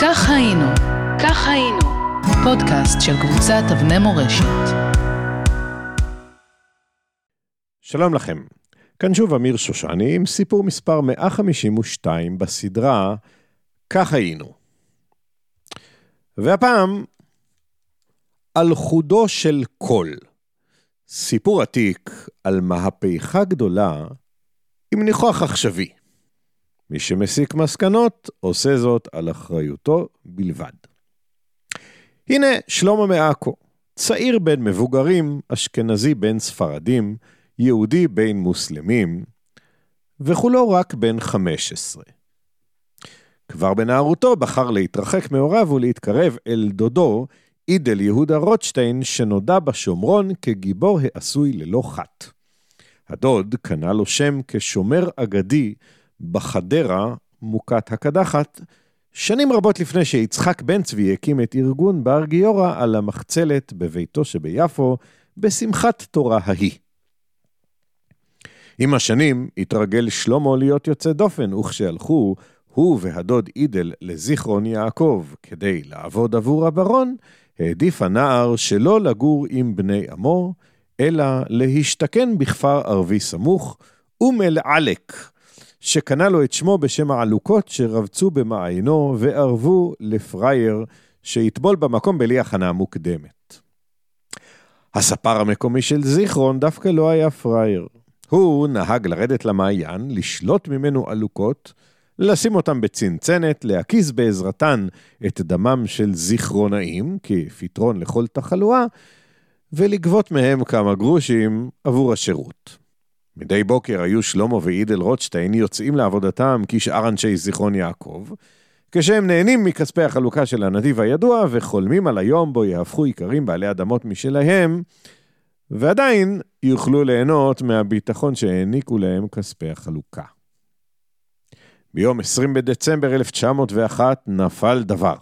כך היינו, כך היינו, פודקאסט של קבוצת אבני מורשת. שלום לכם, כאן שוב אמיר שושני עם סיפור מספר 152 בסדרה כך היינו. והפעם, על חודו של קול. סיפור עתיק על מהפכה גדולה עם ניחוח עכשווי. מי שמסיק מסקנות, עושה זאת על אחריותו בלבד. הנה שלמה מעכו, צעיר בין מבוגרים, אשכנזי בין ספרדים, יהודי בין מוסלמים, וכולו רק בן 15. כבר בנערותו בחר להתרחק מהוריו ולהתקרב אל דודו, אידל יהודה רוטשטיין, שנודע בשומרון כגיבור העשוי ללא חת. הדוד קנה לו שם כשומר אגדי בחדרה, מוכת הקדחת, שנים רבות לפני שיצחק בן צבי הקים את ארגון בר גיורא על המחצלת בביתו שביפו, בשמחת תורה ההיא. עם השנים התרגל שלמה להיות יוצא דופן, וכשהלכו הוא והדוד אידל לזיכרון יעקב כדי לעבוד עבור הברון, העדיף הנער שלא לגור עם בני עמו, אלא להשתכן בכפר ערבי סמוך, אום אל-עלק, שקנה לו את שמו בשם העלוקות שרבצו במעיינו וערבו לפרייר שיטבול במקום בלי הכנה מוקדמת. הספר המקומי של זיכרון דווקא לא היה פרייר. הוא נהג לרדת למעיין, לשלוט ממנו עלוקות, לשים אותם בצנצנת, להקיז בעזרתן את דמם של זיכרונאים, כפתרון לכל תחלואה, ולגבות מהם כמה גרושים עבור השירות. מדי בוקר היו שלמה ואידל רוטשטיין יוצאים לעבודתם כשאר אנשי זיכרון יעקב, כשהם נהנים מכספי החלוקה של הנתיב הידוע וחולמים על היום בו יהפכו איכרים בעלי אדמות משלהם, ועדיין יוכלו ליהנות מהביטחון שהעניקו להם כספי החלוקה. ביום 20 בדצמבר 1901 נפל דבר.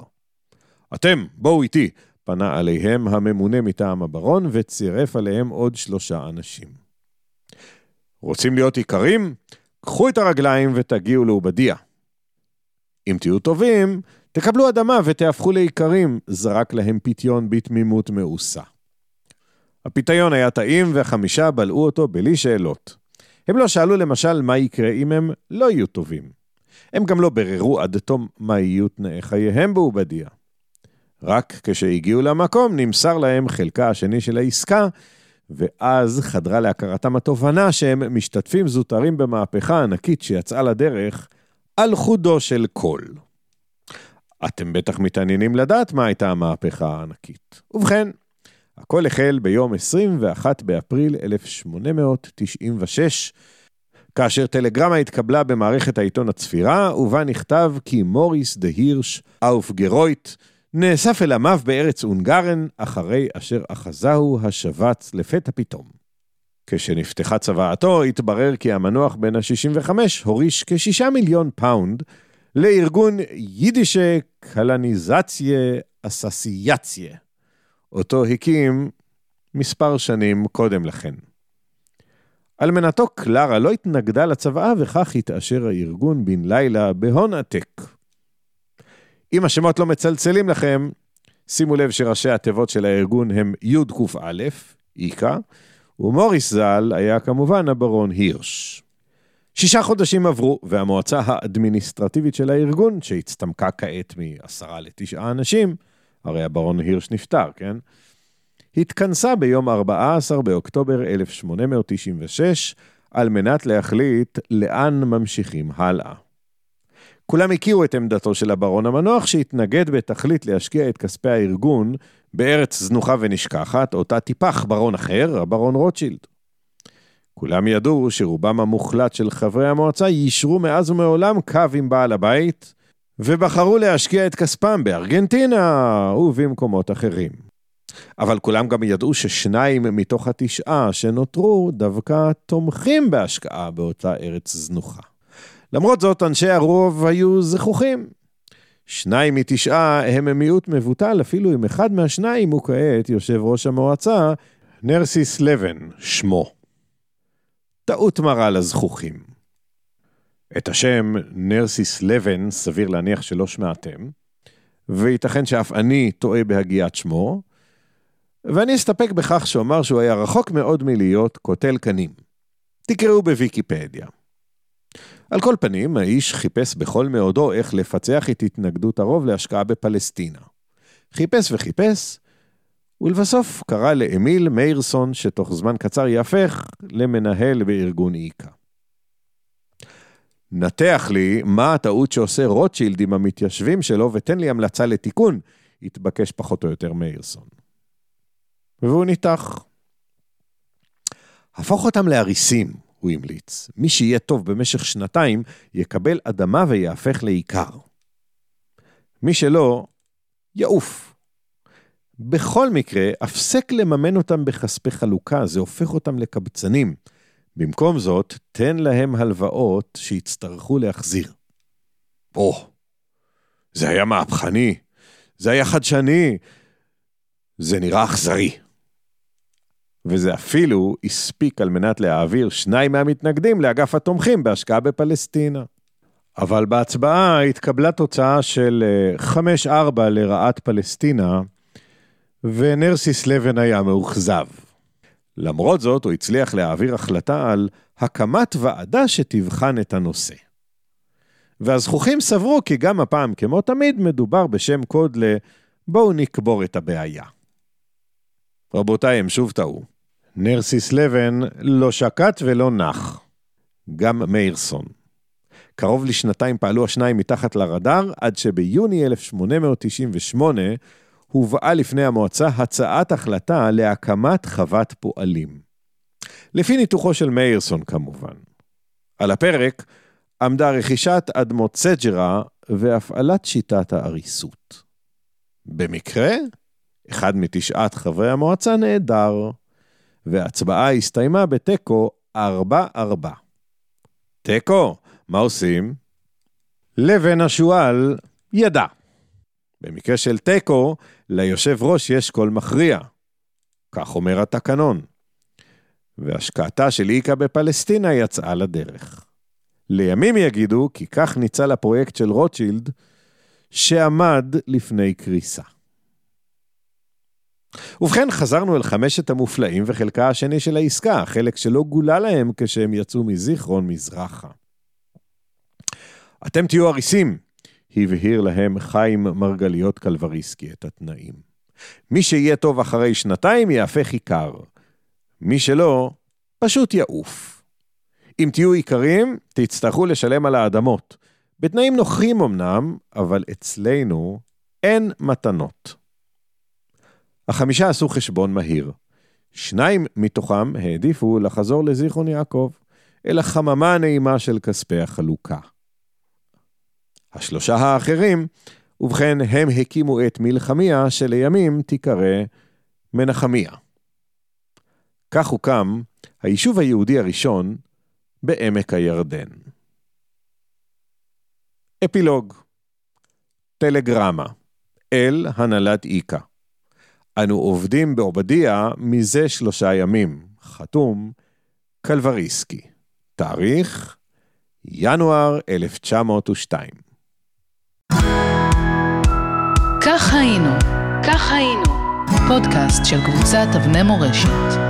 אתם, בואו איתי, פנה עליהם הממונה מטעם הברון וצירף עליהם עוד שלושה אנשים. רוצים להיות איכרים? קחו את הרגליים ותגיעו לעובדיה. אם תהיו טובים, תקבלו אדמה ותהפכו לאיכרים, זרק להם פיתיון בתמימות מאוסה. הפיתיון היה טעים והחמישה בלעו אותו בלי שאלות. הם לא שאלו למשל מה יקרה אם הם לא יהיו טובים. הם גם לא בררו עד תום מה יהיו תנאי חייהם בעובדיה. רק כשהגיעו למקום נמסר להם חלקה השני של העסקה, ואז חדרה להכרתם התובנה שהם משתתפים זוטרים במהפכה ענקית שיצאה לדרך על חודו של קול. אתם בטח מתעניינים לדעת מה הייתה המהפכה הענקית. ובכן, הכל החל ביום 21 באפריל 1896, כאשר טלגרמה התקבלה במערכת העיתון הצפירה, ובה נכתב כי מוריס דה הירש auf Gereuth נאסף אל עמיו בארץ אונגרן, אחרי אשר אחזהו השבץ לפתע פתאום. כשנפתחה צוואתו, התברר כי המנוח בן ה-65 הוריש כשישה מיליון פאונד לארגון Jewish Colonization Association, אותו הקים מספר שנים קודם לכן. אלמנתו קלרה לא התנגדה לצוואה וכך התעשר הארגון בן לילה בהון עתק. אם השמות לא מצלצלים לכם, שימו לב שראשי התיבות של הארגון הם יקא, איקה, ומוריס ז"ל היה כמובן הברון הירש. שישה חודשים עברו, והמועצה האדמיניסטרטיבית של הארגון, שהצטמקה כעת מעשרה לתשעה אנשים, הרי הברון הירש נפטר, כן? התכנסה ביום 14 באוקטובר 1896 על מנת להחליט לאן ממשיכים הלאה. כולם הכירו את עמדתו של הברון המנוח שהתנגד בתכלית להשקיע את כספי הארגון בארץ זנוחה ונשכחת, אותה טיפח ברון אחר, הברון רוטשילד. כולם ידעו שרובם המוחלט של חברי המועצה יישרו מאז ומעולם קו עם בעל הבית, ובחרו להשקיע את כספם בארגנטינה ובמקומות אחרים. אבל כולם גם ידעו ששניים מתוך התשעה שנותרו דווקא תומכים בהשקעה באותה ארץ זנוחה. למרות זאת, אנשי הרוב היו זכוכים. שניים מתשעה הם מיעוט מבוטל, אפילו אם אחד מהשניים הוא כעת יושב ראש המועצה, נרסיס לבן, שמו. טעות מרה לזכוכים. את השם נרסיס לבן סביר להניח שלא שמעתם, וייתכן שאף אני טועה בהגיית שמו, ואני אסתפק בכך שאומר שהוא היה רחוק מאוד מלהיות קוטל קנים. תקראו בוויקיפדיה. על כל פנים, האיש חיפש בכל מאודו איך לפצח את התנגדות הרוב להשקעה בפלסטינה. חיפש וחיפש, ולבסוף קרא לאמיל מאירסון, שתוך זמן קצר יהפך למנהל בארגון איקה. נתח לי מה הטעות שעושה רוטשילד עם המתיישבים שלו ותן לי המלצה לתיקון, התבקש פחות או יותר מאירסון. והוא ניתח. הפוך אותם לאריסים, הוא המליץ. מי שיהיה טוב במשך שנתיים, יקבל אדמה ויהפך לעיקר. מי שלא, יעוף. בכל מקרה, הפסק לממן אותם בכספי חלוקה, זה הופך אותם לקבצנים. במקום זאת, תן להם הלוואות שיצטרכו להחזיר. או, זה היה מהפכני, זה היה חדשני, זה נראה אכזרי. וזה אפילו הספיק על מנת להעביר שניים מהמתנגדים לאגף התומכים בהשקעה בפלסטינה. אבל בהצבעה התקבלה תוצאה של 5-4 אה, לרעת פלסטינה, ונרסיס לבן היה מאוכזב. למרות זאת, הוא הצליח להעביר החלטה על הקמת ועדה שתבחן את הנושא. והזכוכים סברו כי גם הפעם, כמו תמיד, מדובר בשם קוד ל "בואו נקבור את הבעיה". רבותיי, הם שוב טעו. נרסיס לבן לא שקט ולא נח. גם מאירסון. קרוב לשנתיים פעלו השניים מתחת לרדאר, עד שביוני 1898 הובאה לפני המועצה הצעת החלטה להקמת חוות פועלים. לפי ניתוחו של מאירסון כמובן. על הפרק עמדה רכישת אדמות סג'רה והפעלת שיטת העריסות. במקרה, אחד מתשעת חברי המועצה נעדר. וההצבעה הסתיימה בתיקו 4-4. תיקו, מה עושים? לבן השועל ידע. במקרה של תיקו, ליושב ראש יש קול מכריע. כך אומר התקנון. והשקעתה של איקה בפלסטינה יצאה לדרך. לימים יגידו כי כך ניצל הפרויקט של רוטשילד, שעמד לפני קריסה. ובכן, חזרנו אל חמשת המופלאים וחלקה השני של העסקה, חלק שלא גולה להם כשהם יצאו מזיכרון מזרחה. אתם תהיו אריסים, הבהיר להם חיים מרגליות קלבריסקי את התנאים. מי שיהיה טוב אחרי שנתיים יהפך עיקר. מי שלא, פשוט יעוף. אם תהיו עיקרים, תצטרכו לשלם על האדמות. בתנאים נוחים אמנם, אבל אצלנו אין מתנות. החמישה עשו חשבון מהיר. שניים מתוכם העדיפו לחזור לזיכרון יעקב, אל החממה הנעימה של כספי החלוקה. השלושה האחרים, ובכן, הם הקימו את מלחמיה שלימים תיקרא מנחמיה. כך הוקם היישוב היהודי הראשון בעמק הירדן. אפילוג טלגרמה אל הנהלת איקה אנו עובדים בעובדיה מזה שלושה ימים. חתום, קלבריסקי. תאריך, ינואר 1902. כך היינו, כך היינו. פודקאסט של קבוצת אבני מורשת.